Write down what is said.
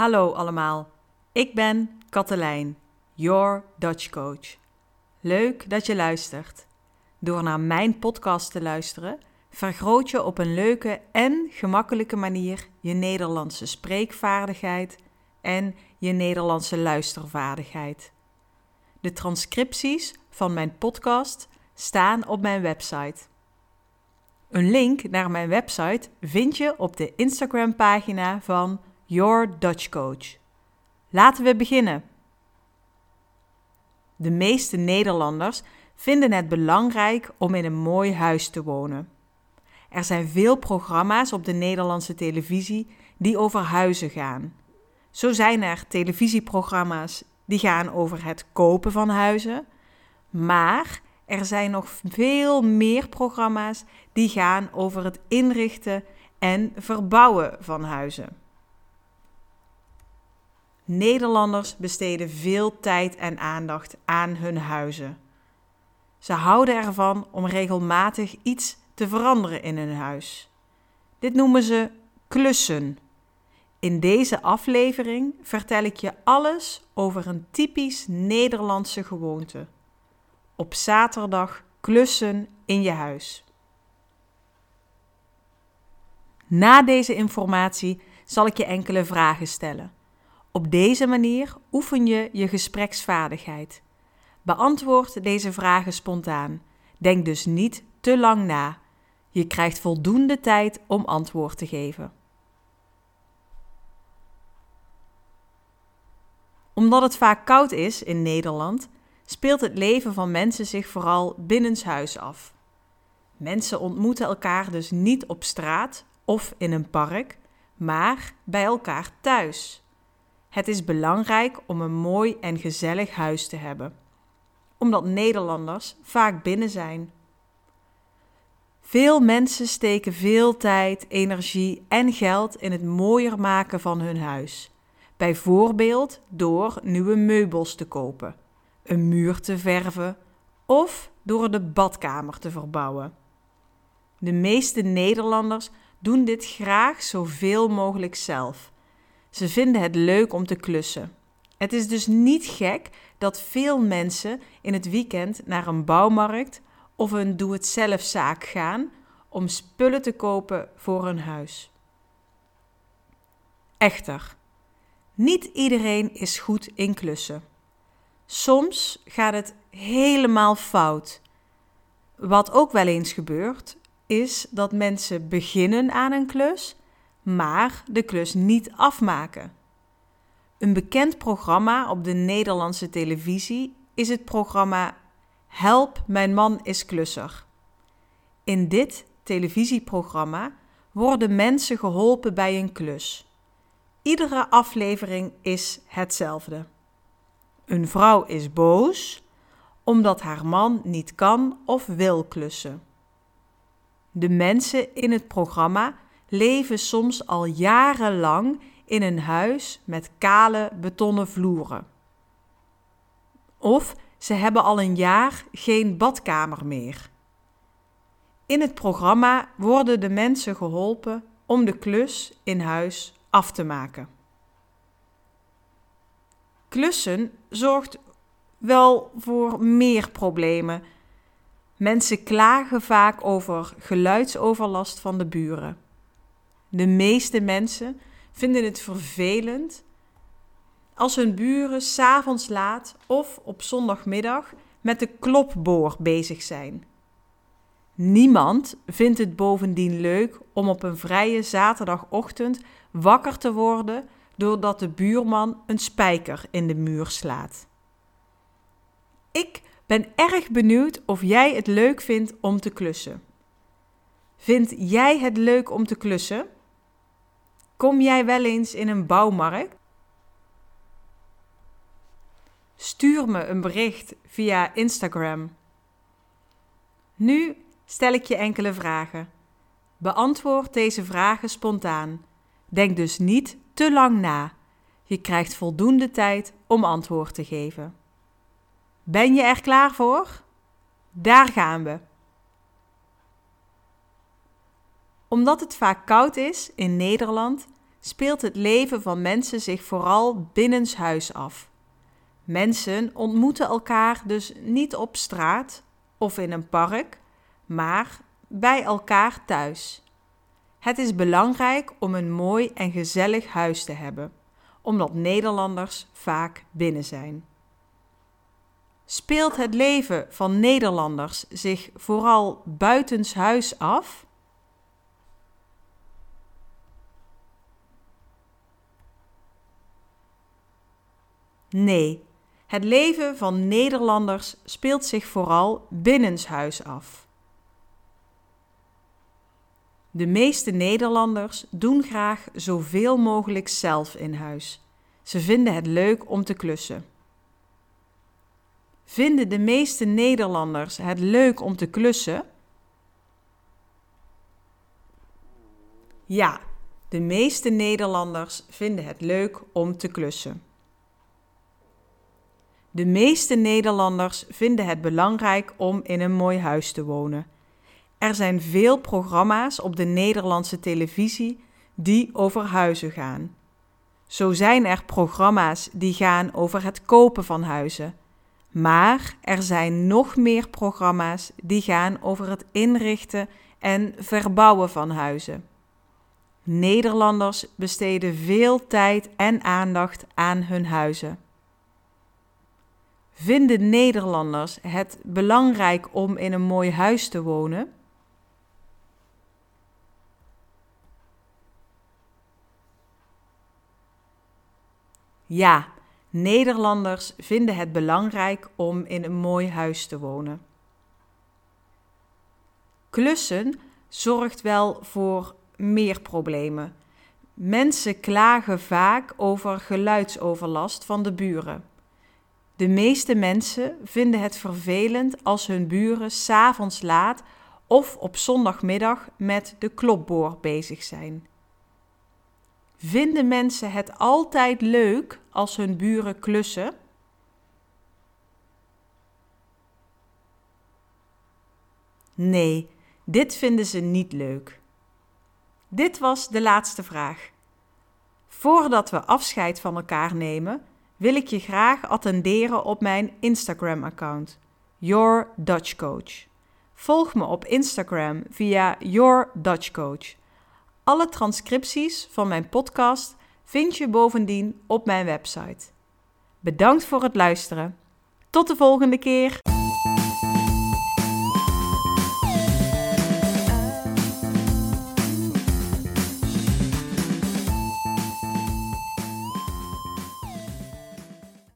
Hallo allemaal, ik ben Katelijn, your Dutch coach. Leuk dat je luistert. Door naar mijn podcast te luisteren, vergroot je op een leuke en gemakkelijke manier je Nederlandse spreekvaardigheid en je Nederlandse luistervaardigheid. De transcripties van mijn podcast staan op mijn website. Een link naar mijn website vind je op de Instagram-pagina van Your Dutch Coach. Laten we beginnen. De meeste Nederlanders vinden het belangrijk om in een mooi huis te wonen. Er zijn veel programma's op de Nederlandse televisie die over huizen gaan. Zo zijn er televisieprogramma's die gaan over het kopen van huizen, maar er zijn nog veel meer programma's die gaan over het inrichten en verbouwen van huizen. Nederlanders besteden veel tijd en aandacht aan hun huizen. Ze houden ervan om regelmatig iets te veranderen in hun huis. Dit noemen ze klussen. In deze aflevering vertel ik je alles over een typisch Nederlandse gewoonte. Op zaterdag klussen in je huis. Na deze informatie zal ik je enkele vragen stellen. Op deze manier oefen je je gespreksvaardigheid. Beantwoord deze vragen spontaan. Denk dus niet te lang na. Je krijgt voldoende tijd om antwoord te geven. Omdat het vaak koud is in Nederland, speelt het leven van mensen zich vooral binnenshuis af. Mensen ontmoeten elkaar dus niet op straat of in een park, maar bij elkaar thuis. Het is belangrijk om een mooi en gezellig huis te hebben, omdat Nederlanders vaak binnen zijn. Veel mensen steken veel tijd, energie en geld in het mooier maken van hun huis. Bijvoorbeeld door nieuwe meubels te kopen, een muur te verven of door de badkamer te verbouwen. De meeste Nederlanders doen dit graag zoveel mogelijk zelf ze vinden het leuk om te klussen. Het is dus niet gek dat veel mensen in het weekend naar een bouwmarkt of een doe-het-zelf-zaak gaan om spullen te kopen voor hun huis. Echter, niet iedereen is goed in klussen. Soms gaat het helemaal fout. Wat ook wel eens gebeurt, is dat mensen beginnen aan een klus maar de klus niet afmaken. Een bekend programma op de Nederlandse televisie is het programma Help, mijn man is klusser. In dit televisieprogramma worden mensen geholpen bij een klus. Iedere aflevering is hetzelfde. Een vrouw is boos omdat haar man niet kan of wil klussen. De mensen in het programma leven soms al jarenlang in een huis met kale betonnen vloeren. Of ze hebben al een jaar geen badkamer meer. In het programma worden de mensen geholpen om de klus in huis af te maken. Klussen zorgt wel voor meer problemen. Mensen klagen vaak over geluidsoverlast van de buren. De meeste mensen vinden het vervelend als hun buren s'avonds laat of op zondagmiddag met de klopboor bezig zijn. Niemand vindt het bovendien leuk om op een vrije zaterdagochtend wakker te worden doordat de buurman een spijker in de muur slaat. Ik ben erg benieuwd of jij het leuk vindt om te klussen. Vind jij het leuk om te klussen? Kom jij wel eens in een bouwmarkt? Stuur me een bericht via Instagram. Nu stel ik je enkele vragen. Beantwoord deze vragen spontaan. Denk dus niet te lang na. Je krijgt voldoende tijd om antwoord te geven. Ben je er klaar voor? Daar gaan we. Omdat het vaak koud is in Nederland, speelt het leven van mensen zich vooral binnenshuis af. Mensen ontmoeten elkaar dus niet op straat of in een park, maar bij elkaar thuis. Het is belangrijk om een mooi en gezellig huis te hebben, omdat Nederlanders vaak binnen zijn. Speelt het leven van Nederlanders zich vooral buitenshuis af? Nee, het leven van Nederlanders speelt zich vooral binnenshuis af. De meeste Nederlanders doen graag zoveel mogelijk zelf in huis. Ze vinden het leuk om te klussen. Vinden de meeste Nederlanders het leuk om te klussen? Ja, de meeste Nederlanders vinden het leuk om te klussen. De meeste Nederlanders vinden het belangrijk om in een mooi huis te wonen. Er zijn veel programma's op de Nederlandse televisie die over huizen gaan. Zo zijn er programma's die gaan over het kopen van huizen. Maar er zijn nog meer programma's die gaan over het inrichten en verbouwen van huizen. Nederlanders besteden veel tijd en aandacht aan hun huizen. Vinden Nederlanders het belangrijk om in een mooi huis te wonen? Ja, Nederlanders vinden het belangrijk om in een mooi huis te wonen. Klussen zorgt wel voor meer problemen. Mensen klagen vaak over geluidsoverlast van de buren. De meeste mensen vinden het vervelend als hun buren s'avonds laat of op zondagmiddag met de klopboor bezig zijn. Vinden mensen het altijd leuk als hun buren klussen? Nee, dit vinden ze niet leuk. Dit was de laatste vraag. Voordat we afscheid van elkaar nemen, wil ik je graag attenderen op mijn Instagram-account, Your Dutch Coach. Volg me op Instagram via Your Dutch Coach. Alle transcripties van mijn podcast vind je bovendien op mijn website. Bedankt voor het luisteren. Tot de volgende keer.